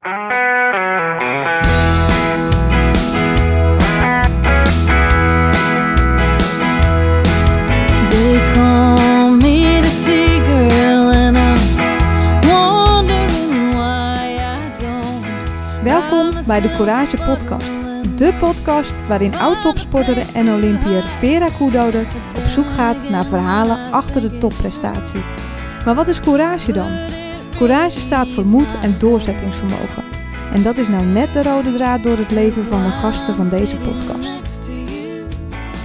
Welkom bij de Courage Podcast. De podcast waarin oud-topsporter en Olympiër Vera Koedoder op zoek gaat naar verhalen achter de topprestatie. Maar wat is courage dan? Courage staat voor moed en doorzettingsvermogen. En dat is nou net de rode draad door het leven van de gasten van deze podcast.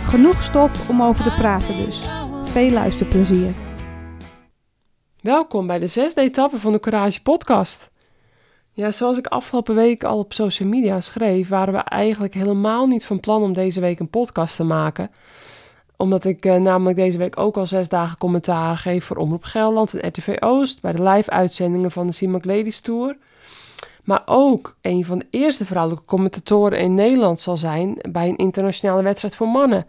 Genoeg stof om over te praten dus. Veel luisterplezier. Welkom bij de zesde etappe van de Courage podcast. Ja, zoals ik afgelopen week al op social media schreef, waren we eigenlijk helemaal niet van plan om deze week een podcast te maken. Omdat ik eh, namelijk deze week ook al zes dagen commentaar geef voor Omroep Gelderland en RTV Oost bij de live-uitzendingen van de CIMAC Ladies Tour. Maar ook een van de eerste vrouwelijke commentatoren in Nederland zal zijn bij een internationale wedstrijd voor mannen.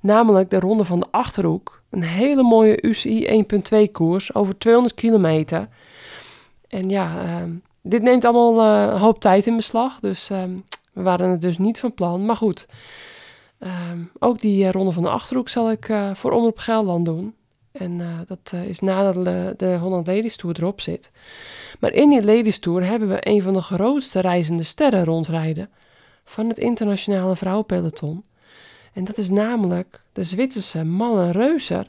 Namelijk de Ronde van de Achterhoek. Een hele mooie UCI 1.2 koers over 200 kilometer. En ja, ehm, dit neemt allemaal eh, een hoop tijd in beslag. Dus ehm, we waren het dus niet van plan. Maar goed, ehm, ook die eh, Ronde van de Achterhoek zal ik eh, voor Omroep Gelderland doen. En eh, dat is nadat de, de Holland Ladies Tour erop zit. Maar in die Ladies Tour hebben we een van de grootste reizende sterren rondrijden. Van het internationale vrouwenpeloton. En dat is namelijk de Zwitserse Malle Reuser.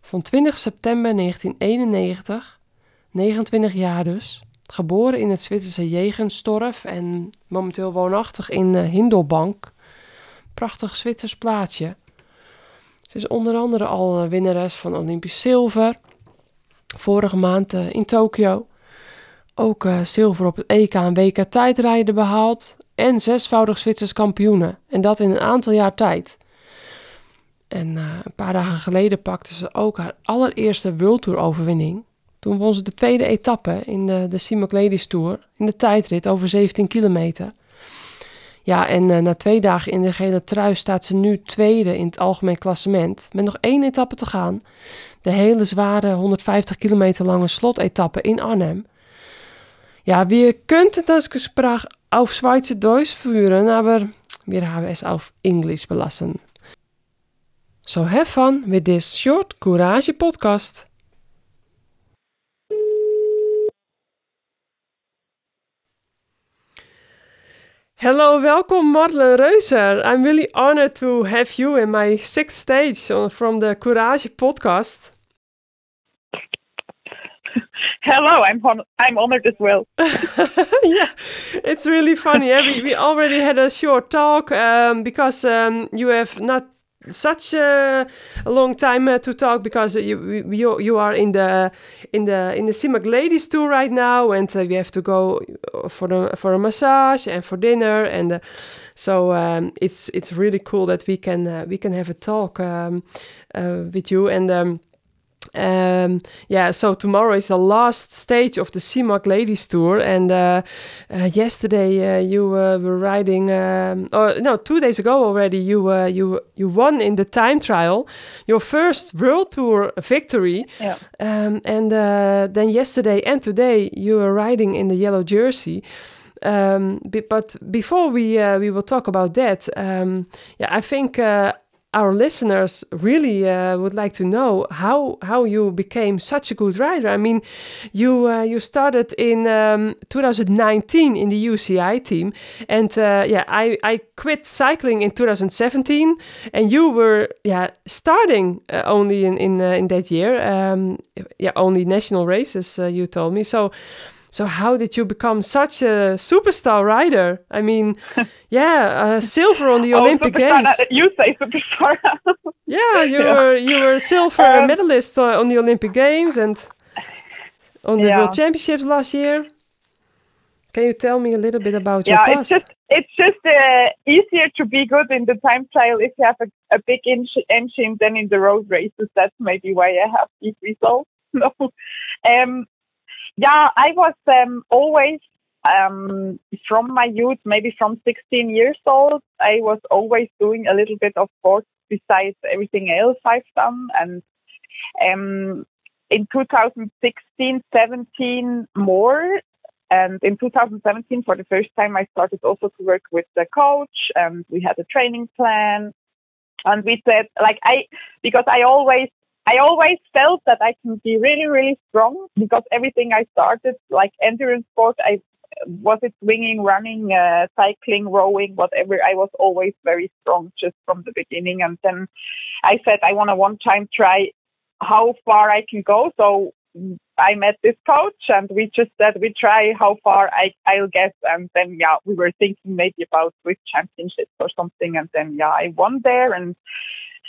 Van 20 september 1991. 29 jaar dus. Geboren in het Zwitserse Jegenstorf en momenteel woonachtig in Hindelbank. Prachtig Zwitsers plaatsje. Ze is onder andere al eh, winnares van Olympisch zilver. Vorige maand eh, in Tokio. Ook eh, zilver op het EK en WK tijdrijden behaald. En zesvoudig Zwitsers kampioene. En dat in een aantal jaar tijd. En een paar dagen geleden pakte ze ook haar allereerste World Tour overwinning. Toen won ze de tweede etappe in de, de Ladies Tour. In de tijdrit over 17 kilometer. Ja, en eh, na twee dagen in de gele trui staat ze nu tweede in het algemeen klassement. Met nog één etappe te gaan. De hele zware 150 kilometer lange slotetappe in Arnhem. Ja, wir könnten das Gespräch auf Schweizerdeutsch führen, aber wir haben es auf Englisch belassen. So have fun with this short Courage podcast. Hello, welcome Marlen Reusser. I'm really honored to have you in my sixth stage on- from the Courage podcast. Hello, I'm hon- I'm honored as well. yeah, it's really funny. Yeah, we, we already had a short talk um, because um, you have not such a, a long time uh, to talk because you you you are in the in the in the Simac Ladies tour right now, and uh, you have to go for the for a massage and for dinner, and uh, so um, it's it's really cool that we can uh, we can have a talk um, uh, with you and. Um, um, yeah, so tomorrow is the last stage of the Simac Ladies Tour, and uh, uh, yesterday uh, you uh, were riding. Um, or no, two days ago already, you uh, you you won in the time trial, your first World Tour victory. Yeah. Um, and uh, then yesterday and today you were riding in the yellow jersey. Um, but before we uh, we will talk about that, um, yeah, I think uh, our listeners really uh, would like to know how how you became such a good rider. I mean, you uh, you started in um, 2019 in the UCI team, and uh, yeah, I I quit cycling in 2017, and you were yeah starting uh, only in in uh, in that year. Um, yeah, only national races. Uh, you told me so. So how did you become such a superstar rider? I mean, yeah, uh, silver on the Oh, Olympic superstar, Games. uh, You say superstar. Yeah, you Yeah. were you were silver Um, medalist uh, on the Olympic Games and on the Yeah. World Championships last year. Can you tell me a little bit about yeah, your it's just it's just uh, easier to be good in the time trial if you have a, a big en- engine than in the road races. That's maybe why I have these results. No. um, yeah, I was um, always um, from my youth, maybe from 16 years old, I was always doing a little bit of sports besides everything else I've done. And um, in 2016, 17 more, And in 2017, for the first time, I started also to work with the coach, and we had a training plan. And we said, like, I, because I always, I always felt that I can be really, really strong because everything I started, like endurance sport, I was it swinging, running, uh, cycling, rowing, whatever. I was always very strong just from the beginning. And then I said, I want to one time try how far I can go. So I met this coach and we just said we try how far I, I'll get. And then, yeah, we were thinking maybe about Swiss championships or something. And then, yeah, I won there and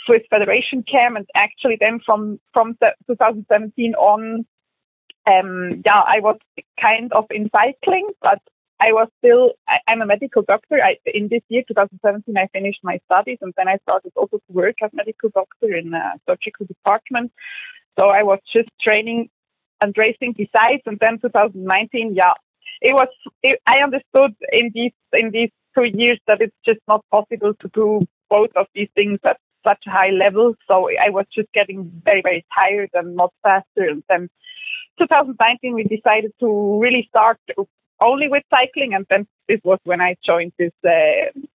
Swiss Federation came. And actually then from, from 2017 on, um, yeah, I was kind of in cycling, but I was still, I, am a medical doctor. I, in this year, 2017, I finished my studies and then I started also to work as medical doctor in a surgical department. So I was just training and racing besides. And then 2019, yeah, it was. It, I understood in these in these two years that it's just not possible to do both of these things at such a high level. So I was just getting very very tired and not faster. And then 2019, we decided to really start only with cycling, and then this was when I joined this uh,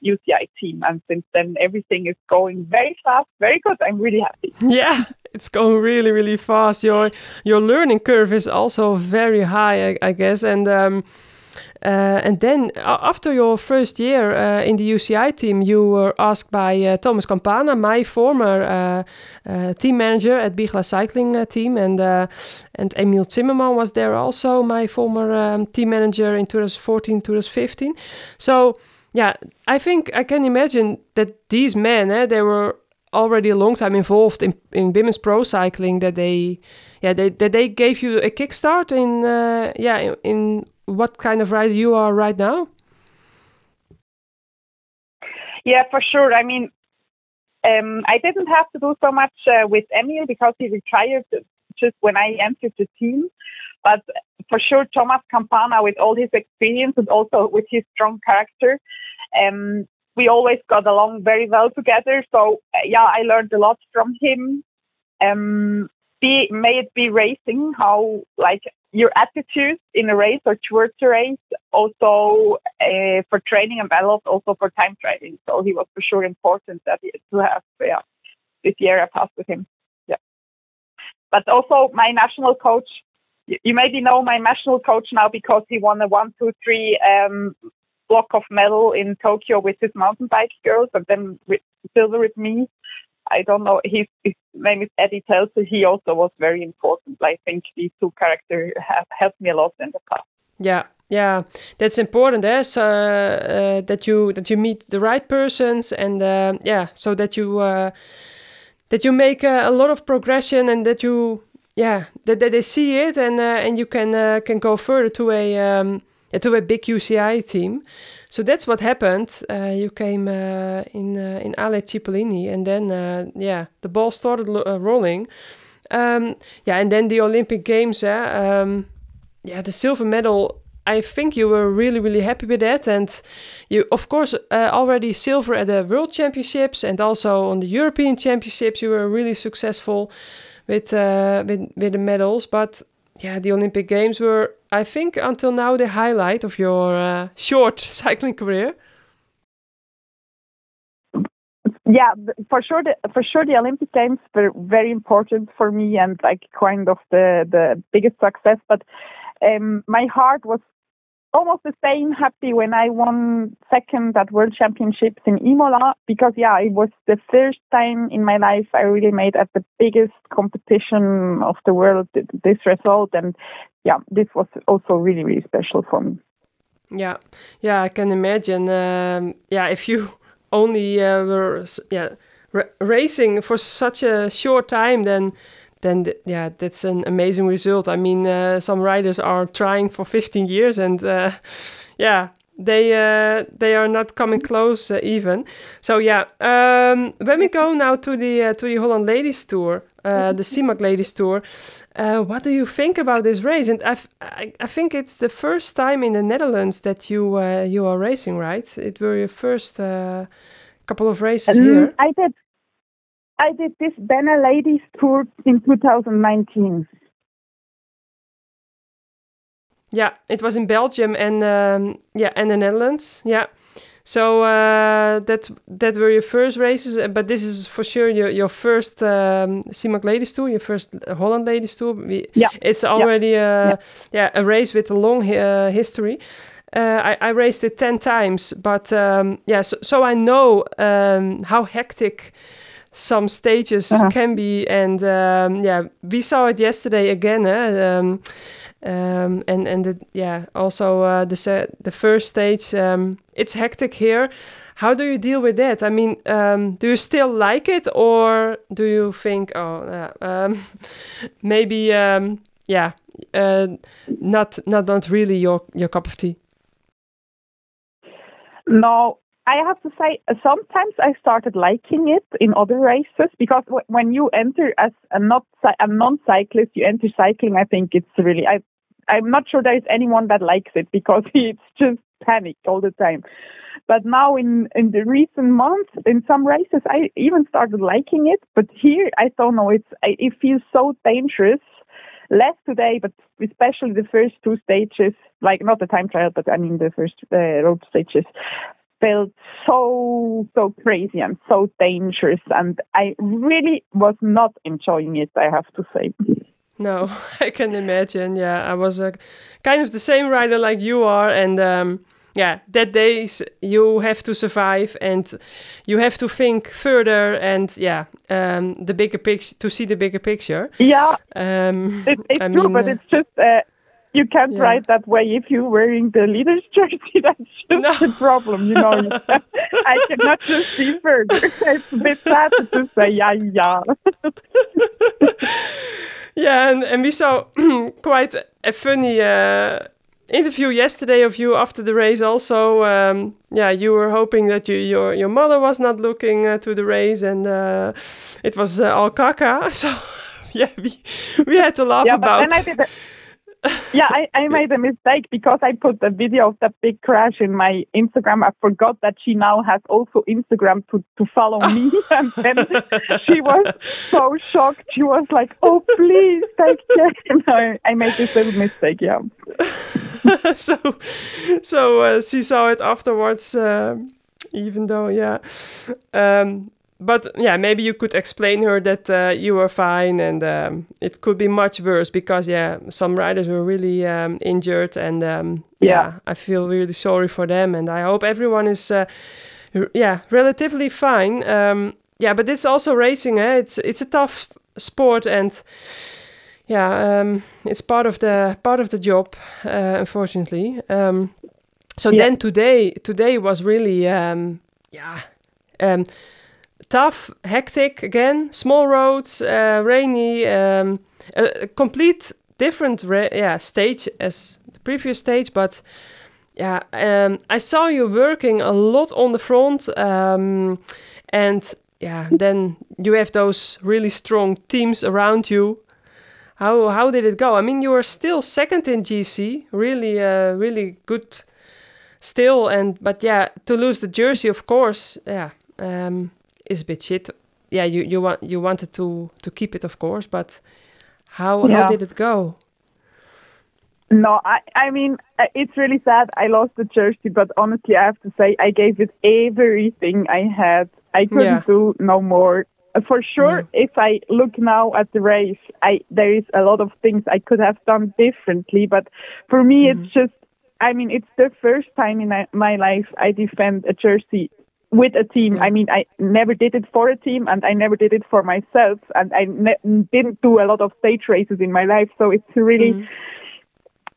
UCI team. And since then, everything is going very fast, very good. I'm really happy. Yeah, it's going really, really fast. Your your learning curve is also very high, I, I guess, and. Um, uh, and then after your first year uh, in the UCI team, you were asked by uh, Thomas Campana, my former uh, uh, team manager at Bigla Cycling uh, team, and and Emil Zimmerman was there also, my former um, team manager in 2014, 2015. So yeah, I think I can imagine that these men, eh, they were already a long time involved in, in women's pro cycling that they yeah they that they gave you a kickstart in uh, yeah in, in, what kind of rider you are right now yeah for sure i mean um, i didn't have to do so much uh, with emil because he retired just when i entered the team but for sure thomas campana with all his experience and also with his strong character um, we always got along very well together. So yeah, I learned a lot from him. Um, be may it be racing, how like your attitude in a race or towards a race, also uh, for training and lot also for time training. So he was for sure important that to have yeah this year I passed with him. Yeah, but also my national coach. You maybe know my national coach now because he won a one, two, three um, block of medal in Tokyo with his mountain bike girls, and then with silver with me. I don't know. His, his name is Edi Telser. He also was very important. I think these two characters have helped me a lot in the past. Yeah, yeah, that's important. Eh? So, uh, that you that you meet the right persons, and uh, yeah, so that you uh, that you make a lot of progression, and that you yeah that, that they see it, and uh, and you can uh, can go further to a um, to a big UCI team. So that's what happened. Uh, you came uh, in uh, in Ale Cipollini, and then uh, yeah, the ball started uh, rolling. Um, yeah, and then the Olympic Games. Um, yeah, the silver medal. I think you were really, really happy with that, and you, of course, uh, already silver at the World Championships and also on the European Championships. You were really successful with with with the medals, but yeah, the Olympic Games were, I think, until now the highlight of your uh, short cycling career. Yeah, for sure. The, for sure, the Olympic Games were very important for me and like kind of the the biggest success. But um, my heart was almost the same happy when I won second at World Championships in Imola because yeah, it was the first time in my life I really made at the biggest competition of the world this result and yeah, this was also really really special for me. Yeah, yeah, I can imagine. Um, yeah, if you only uh, were yeah racing for such a short time, then then th yeah, that's an amazing result. I mean, uh, some riders are trying for 15 years, and uh, yeah, they uh, they are not coming close uh, even. So yeah, um, when we go now to the uh, to the Holland Ladies Tour, uh, the Simac Ladies Tour, what do you think about this race? And I, I, I think it's the first time in the Netherlands that you you are racing, right? It were your first couple of races um, here. I did I did this BeNe Ladies tour in 2019. yeah, it was in Belgium and um, yeah, and the Netherlands. Yeah. So uh, that that were your first races, uh, but this is for sure your your first um, Simac Ladies Tour, your first Holland Ladies Tour. We, Yeah. it's already a yeah. a race with a long uh, history. Uh, I, I raced it ten times, but um, yeah, so, so I know um, how hectic some stages Uh-huh. can be, and um, yeah, we saw it yesterday again. Eh? Um, um, and and the, yeah, also uh, the se- the first stage, um, it's hectic here. How do you deal with that? I mean, um, do you still like it, or do you think, oh, uh, um, maybe, um, yeah, uh, not not not really your your cup of tea? No, I have to say, sometimes I started liking it in other races because w- when you enter as a not a non-cyclist, you enter cycling. I think it's really. I I'm not sure there is anyone that likes it because it's just panic all the time. But now in in the recent months, in some races, I even started liking it. But here, I don't know. It's it feels so dangerous. Less today, but especially the first two stages, like not the time trial, but I mean the first uh, road stages, felt so so crazy and so dangerous, and I really was not enjoying it. I have to say. No, I can imagine. Yeah, I was a kind of the same rider like you are, and um, yeah, that days you have to survive and you have to think further and yeah, um, the bigger picture to see the bigger picture. Yeah, Um, it, it's I true, mean, but uh, it's just uh, you can't yeah. ride that way if you're wearing the leader's jersey. That's just No. the problem, you know. I cannot just see further. It's a bit sad to say, yeah, yeah. yeah, and, and we saw quite a funny uh, interview yesterday of you after the race. Also, um, yeah, you were hoping that you, your your mother was not looking uh, to the race, and uh, it was uh, all caca. So yeah, we we had to laugh yeah, but about. then I did. A, yeah, I, I made a mistake because I put the video of that big crash in my Instagram. I forgot that she now has also Instagram to, to follow me. and then she was so shocked. She was like, oh, please take care. And I, I made this little mistake, yeah. so so uh, she saw it afterwards um, even though yeah um, but yeah maybe you could explain her that uh, you were fine and um, it could be much worse because yeah some riders were really um, injured and um, yeah. Yeah. i feel really sorry for them and i hope everyone is uh, yeah relatively fine um, yeah but it's also racing eh? it's it's a tough sport and yeah um, it's part of the part of the job uh, unfortunately um, so Yeah. then today today was really um, yeah um, tough hectic again small roads uh, rainy um, a, a complete different yeah stage as the previous stage but yeah um, i saw you working a lot on the front um, and yeah then you have those really strong teams around you. How how did it go? I mean you were still second in gc really uh, really good still and but yeah to lose the jersey of course yeah um is a bit shit yeah you you want you wanted to to keep it of course but how how did it go No, I, I mean, uh, it's really sad. I lost the jersey, but honestly, I have to say, I gave it everything I had. I couldn't Yeah. do no more. Uh, For sure, No. if I look now at the race, I there is a lot of things I could have done differently. But for me, Mm-hmm. it's just, I mean, it's the first time in my life I defend a jersey with a team. Yeah. I mean, I never did it for a team, and I never did it for myself, and I ne- didn't do a lot of stage races in my life. So it's really Mhm.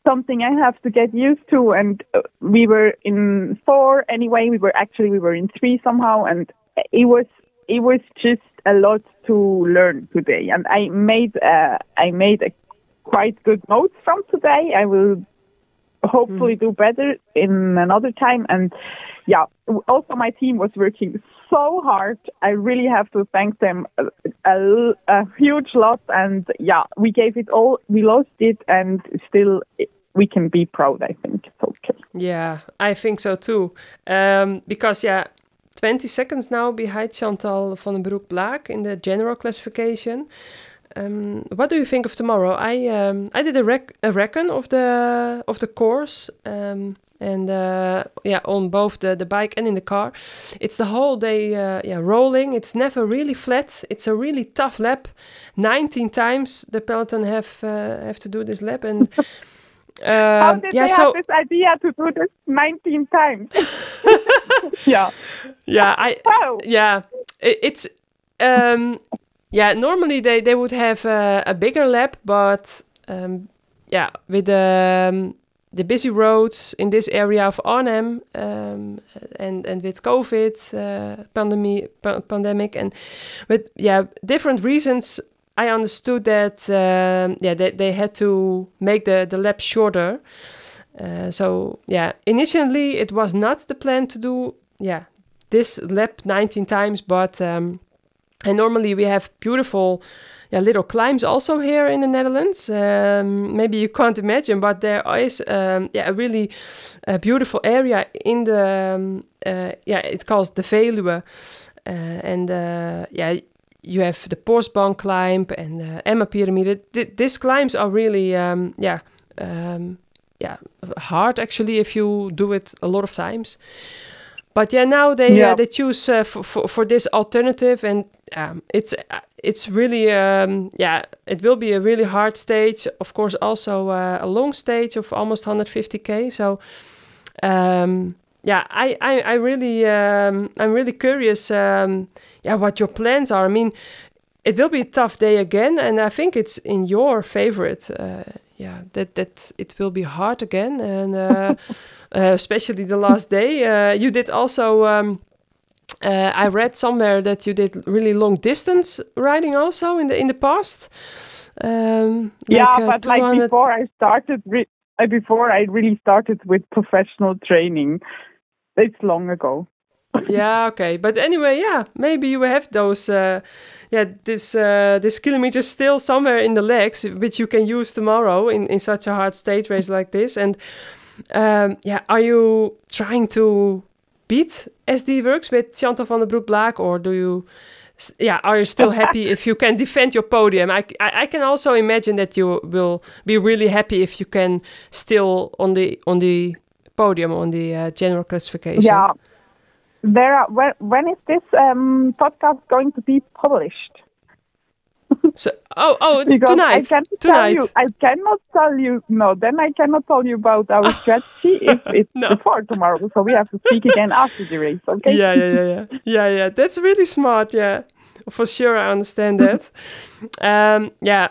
something I have to get used to. And uh, we were in four anyway. We were actually we were in three somehow, and it was it was just a lot to learn today. And I made uh, I made a quite good notes from today. I will hopefully do better in another time. And yeah, also my team was working so hard. I really have to thank them a, a, a huge lot. And yeah, we gave it all. We lost it, and still we can be proud. I think it's okay. Yeah, I think so too. Um, because yeah, 20 seconds now behind Chantal van den Broek Blaak in the general classification. Um, what do you think of tomorrow? I um, I did a, rec- a reckon of the of the course, um, and uh, yeah, on both the the bike and in the car. It's the whole day, uh, yeah, rolling. It's never really flat. It's a really tough lap. Nineteen times the peloton have uh, have to do this lap, and How um, did yeah, they so have this idea to do this 19 times? yeah. yeah, I Wow. yeah it, it's um yeah normally they they would have a, a bigger lap but um yeah with the um, the busy roads in this area of Arnhem um, and and with COVID uh, pandemic pa- pandemic and with yeah different reasons I understood that um, yeah they, they had to make the the lap shorter. Uh, so yeah initially it was not the plan to do yeah this lap 19 times but um, and normally we have beautiful yeah, little climbs also here in the Netherlands. Um, maybe you can't imagine, but there is um, yeah, a really uh, beautiful area in the um, uh, yeah it's called the Veluwe, uh, and uh, yeah you have the Posbank climb and the Emma Pyramide. Th- these climbs are really um, yeah um, yeah hard actually if you do it a lot of times. But yeah, now they Yeah. uh, they choose uh, for, for for this alternative, and um, it's uh, it's really um, yeah it will be a really hard stage. Of course, also uh, a long stage of almost 150k. So um, yeah, I I, I really um, I'm really curious. Um, yeah, what your plans are. I mean, it will be a tough day again, and I think it's in your favorite. Uh, yeah, that that it will be hard again, and uh, uh, especially the last day. Uh, you did also. Um, uh, I read somewhere that you did really long distance riding also in the in the past. Um, Yeah, like, uh, but like before I started, uh, before I really started with professional training, it's long ago. Yeah okay. But anyway yeah maybe you have those uh yeah this uh this kilometers still somewhere in the legs which you can use tomorrow in in such a hard stage race like this. And um yeah are you trying to beat SD Worx with chantal van der broek blaak or do you yeah are you still happy if you can defend your podium? I, I i can also imagine that you will be really happy if you can still on the on the podium on the uh, general classification. Yeah. There when, when is this um, podcast going to be published? So, oh, oh, Because tonight, I can tell tonight. you, I cannot tell you. No, then I cannot tell you about our strategy if it's No. before tomorrow. So we have to speak again after the race. Okay? Yeah, yeah, yeah, yeah, yeah, yeah. That's really smart. Yeah, for sure, I understand that. um, yeah,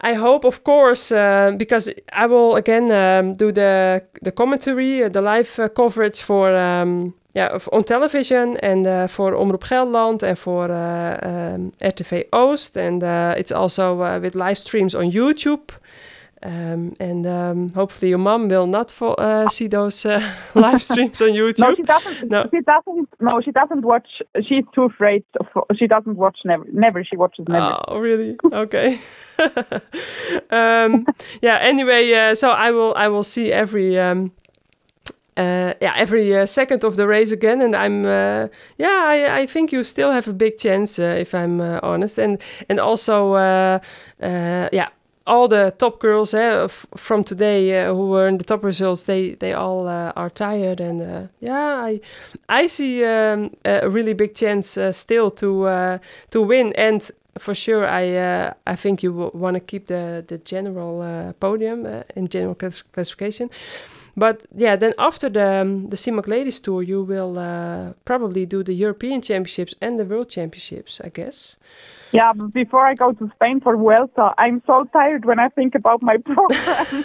I hope, of course, uh, because I will again um, do the the commentary, uh, the live uh, coverage for um, yeah of- on television and uh, for Omroep Gelderland and for uh, um, RTV Oost, and uh, it's also uh, with live streams on YouTube. Um, and um, hopefully your mom will not uh, see those uh, live streams on YouTube. No, she doesn't. No. She doesn't. No, she doesn't watch. She's too afraid. Of, she doesn't watch. Never. Never. She watches never. Oh, really? Okay. um, yeah. Anyway, uh, so I will I will see every um, uh, yeah every uh, second of the race again, and I'm uh, yeah I, I think you still have a big chance uh, if I'm uh, honest, and and also uh, yeah. All the top girls eh, from today who were in the top results, they they all are tired, and yeah, I I see um, a really big chance still to to win, and for sure, I uh, I think you want to keep the the general uh, podium uh, in general class- classification. But yeah, then after the um, the Simac Ladies Tour, you will uh, probably do the European Championships and the World Championships, I guess. Yeah, but before I go to Spain for Vuelta, I'm so tired when I think about my program.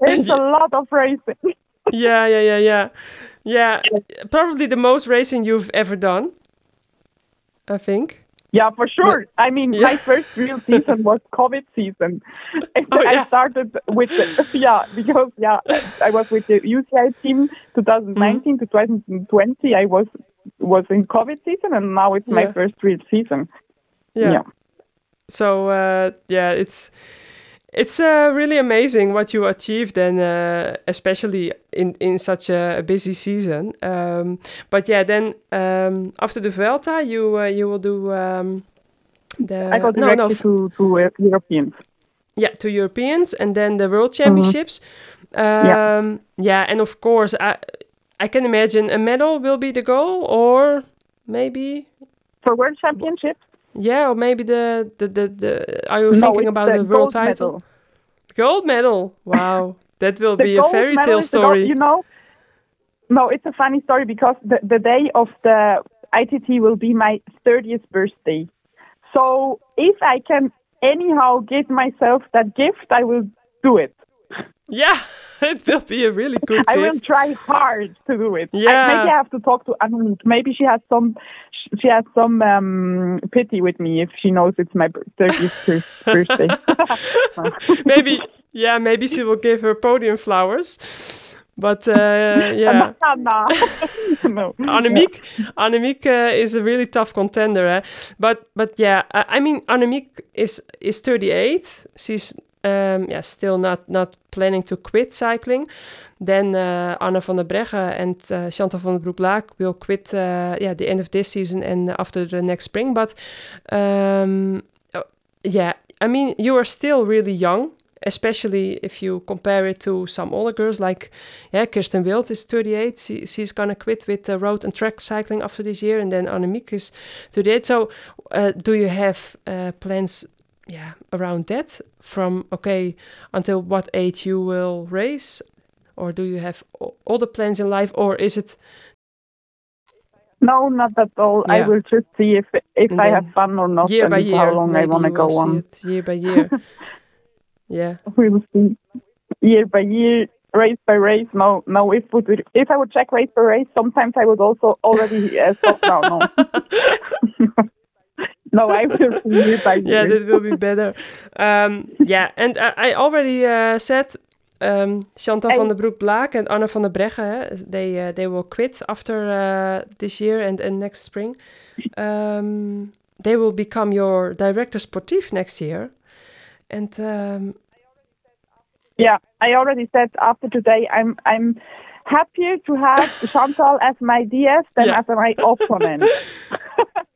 it's a lot of racing. yeah, yeah, yeah, yeah, yeah. Probably the most racing you've ever done. I think. Yeah, for sure. I mean, Yeah. my first real season was COVID season. And Oh, I yeah. started with, yeah, because, yeah, I was with the UCI team 2019 to 2020. I was was in COVID season, and now it's my Yeah. first real season. Yeah. Yeah. So uh, yeah, it's it's uh, really amazing what you achieved, and uh, especially in in such a busy season. Um, but yeah, then um, after the Vuelta, you uh, you will do um, the I go no no to, to uh, Europeans. yeah to Europeans and then the World Championships. Yeah. Um, yeah, and of course, I I can imagine a medal will be the goal, or maybe For World Championships? Yeah, or maybe the the the, the are you no, thinking about the world gold title? medal. Gold medal. Wow, that will be a fairy tale the gold- story. you know, no, it's a funny story because the, the day of the ITT will be my 30th birthday. So if I can anyhow give myself that gift, I will do it. Yeah, it will be a really good I will try hard to do it. I- Yeah. maybe I have to talk to Annemiek. Maybe she has some she has some um, pity with me if she knows it's my 30th birthday. maybe yeah, maybe she will give her podium flowers. But uh, yeah. No. Annemiek, Annemiek uh, is a really tough contender, eh? but but yeah, I, I mean Annemiek is is 38. She's um, yeah still not not planning to quit cycling. Then uh, Anna van der Breggen and uh, Chantal van der Broek-Blaak will quit uh, yeah the end of this season and after the next spring. But um, yeah, I mean you are still really young. Especially if you compare it to some older girls like yeah, Kirsten Wild is 38. She, she's gonna quit with uh, road and track cycling after this year, and then Annemiek is 38. So, do you have plans, yeah, around that? From okay, until what age you will race, or do you have o- other plans in life, or is it? No, not at all. I will just see if if And I have fun or not year and by year, how long I want to go on. it year by year. yeah, We'll see. Year by year, race by race. No, no. If would if I would check race by race, sometimes I would also already uh, stop now. No. no, I will year by yeah, that will be better. Um, yeah, and I, I already uh, said um, Chantal van der Broek-Blaak and Anna van der Breggen, they uh, they will quit after uh, this year and, and next spring. Um, they will become your director sportif next year. And um, Yeah, I already said after today, I'm I'm happier to have Chantal as my DS than Yeah. as my opponent.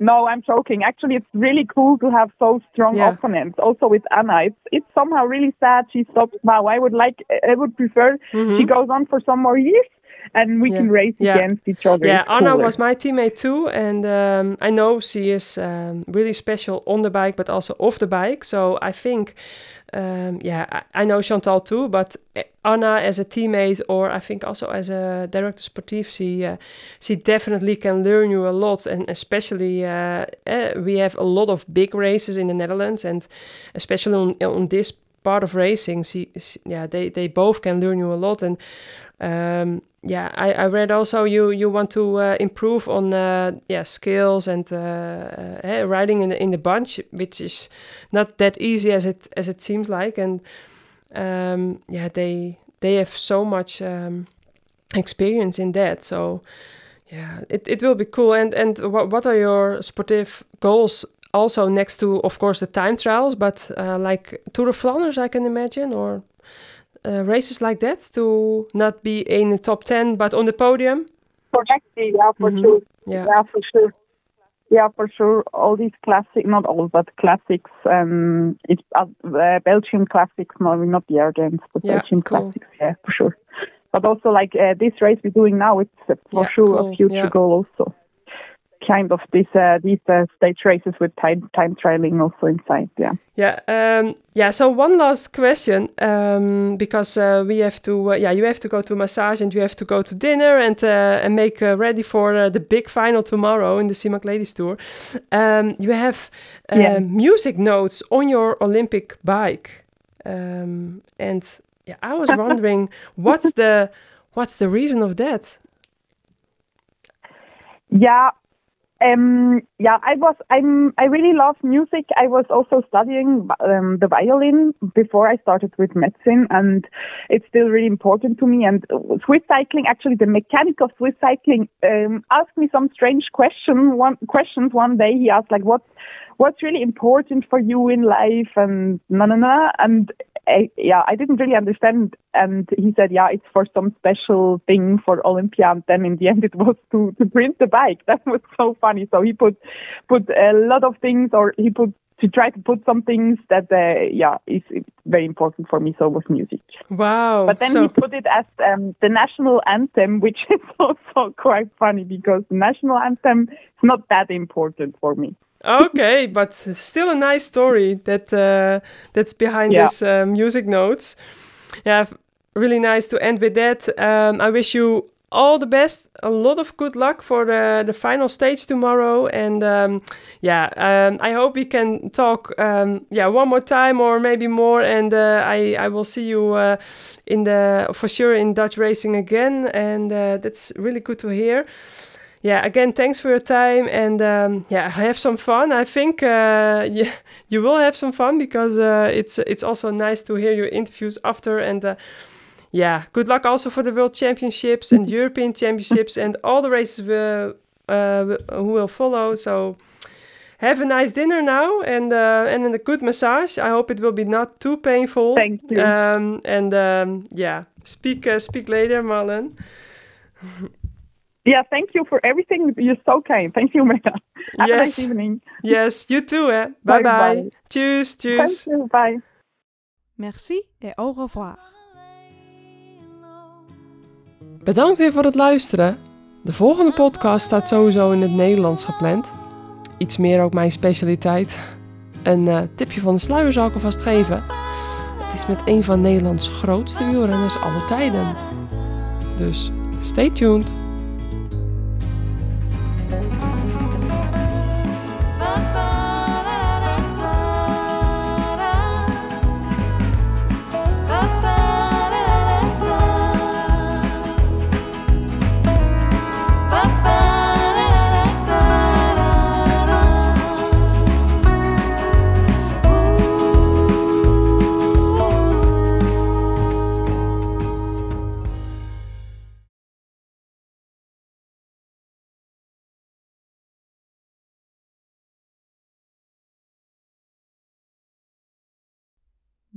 no, I'm joking. Actually, it's really cool to have so strong Yeah. opponents. Also with Anna, it's it's somehow really sad she stops now. I would like, I would prefer she mm-hmm. goes on for some more years, and we Yeah. can race Yeah. against each other. yeah, Anna was my teammate too, and um, I know she is um, really special on the bike, but also off the bike. So I think, um, yeah, I, I know Chantal too, but eh, Anna as a teammate, or I think also as a director sportief, she uh, she definitely can learn you a lot, and especially uh, eh, we have a lot of big races in the Netherlands, and especially on, on this part of racing, she, she yeah, they they both can learn you a lot, and um, yeah, I, I read also you you want to uh, improve on uh, yeah skills and uh, uh, eh, riding in the, in the bunch, which is not that easy as it as it seems like, and um, yeah, they they have so much um, experience in that, so yeah, it, it will be cool. And and what what are your sportive goals? Also next to of course the time trials, but uh, like Tour of Flanders, I can imagine, or uh, races like that to not be in the top 10 but on the podium Correct. Yeah, for Mhm. sure. yeah Yeah, for sure. Yeah, for sure. All these classic, not all, but classics. Um, it's uh, uh, Belgium classics, no, not the air games, but Yeah, Belgium cool. classics. Yeah, for sure. But also, like uh, this race we're doing now, it's uh, for sure cool, a future goal also. Kind of this uh, these uh, stage races with time time trialing also inside. Yeah. yeah um yeah so one last question um because uh, we have to uh, yeah you have to go to massage and you have to go to dinner and uh, and make uh, ready for uh, the big final tomorrow in the Simac Ladies Tour um you have uh, Yeah. music notes on your Olympic bike um and yeah I was wondering what's the what's the reason of that Yeah, Um, yeah, I was. I'm. I really love music. I was also studying um, the violin before I started with medicine, and it's still really important to me. And Swiss cycling, actually, the mechanic of Swiss cycling um, asked me some strange question. One questions one day. He asked like, "What, what's really important for you in life?" And na na na. And I, yeah, I didn't really understand. And he said, yeah, it's for some special thing for Olympia. And then in the end, it was to, to print the bike. That was so funny. So he put, put a lot of things or he put to try to put some things that, uh, yeah, is, very important for me. So was music. Wow. But then so, he put it as um, the national anthem, which is also quite funny because the national anthem is not that important for me. Okay, but still a nice story that uh, that's behind Yeah. this uh, music notes. Yeah, really nice to end with that. Um, I wish you all the best, a lot of good luck for the the final stage tomorrow, and um, yeah, um, I hope we can talk um, yeah one more time or maybe more, and uh, I I will see you uh, in the for sure in Dutch racing again, and uh, that's really good to hear yeah again thanks for your time and um, yeah have some fun. I think uh, yeah, you will have some fun because uh, it's it's also nice to hear your interviews after and uh, yeah good luck also for the world championships and european championships and all the races uh, uh, who will follow. So have a nice dinner now and uh, and a good massage. I hope it will be not too painful. Thank you. um, and um, yeah speak uh, speak later marlen Yeah, thank you for everything. You're so kind. Thank you, Maya. Have a Yes. nice evening. Yes, you too, eh? Bye Bye bye. bye. Tjus, Thank tjus. you. Bye. Merci et au revoir. Bedankt weer voor het luisteren. De volgende podcast staat sowieso in het Nederlands gepland. Iets meer ook mijn specialiteit. Een eh, tipje van de sluier zal ik alvast geven. Het is met een van Nederlands grootste wielrenners aller tijden. Dus stay tuned.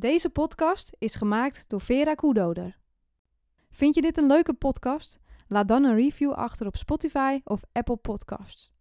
Deze podcast is gemaakt door Vera Koedoder. Vind je dit een leuke podcast? Laat dan een review achter op Spotify of Apple Podcasts.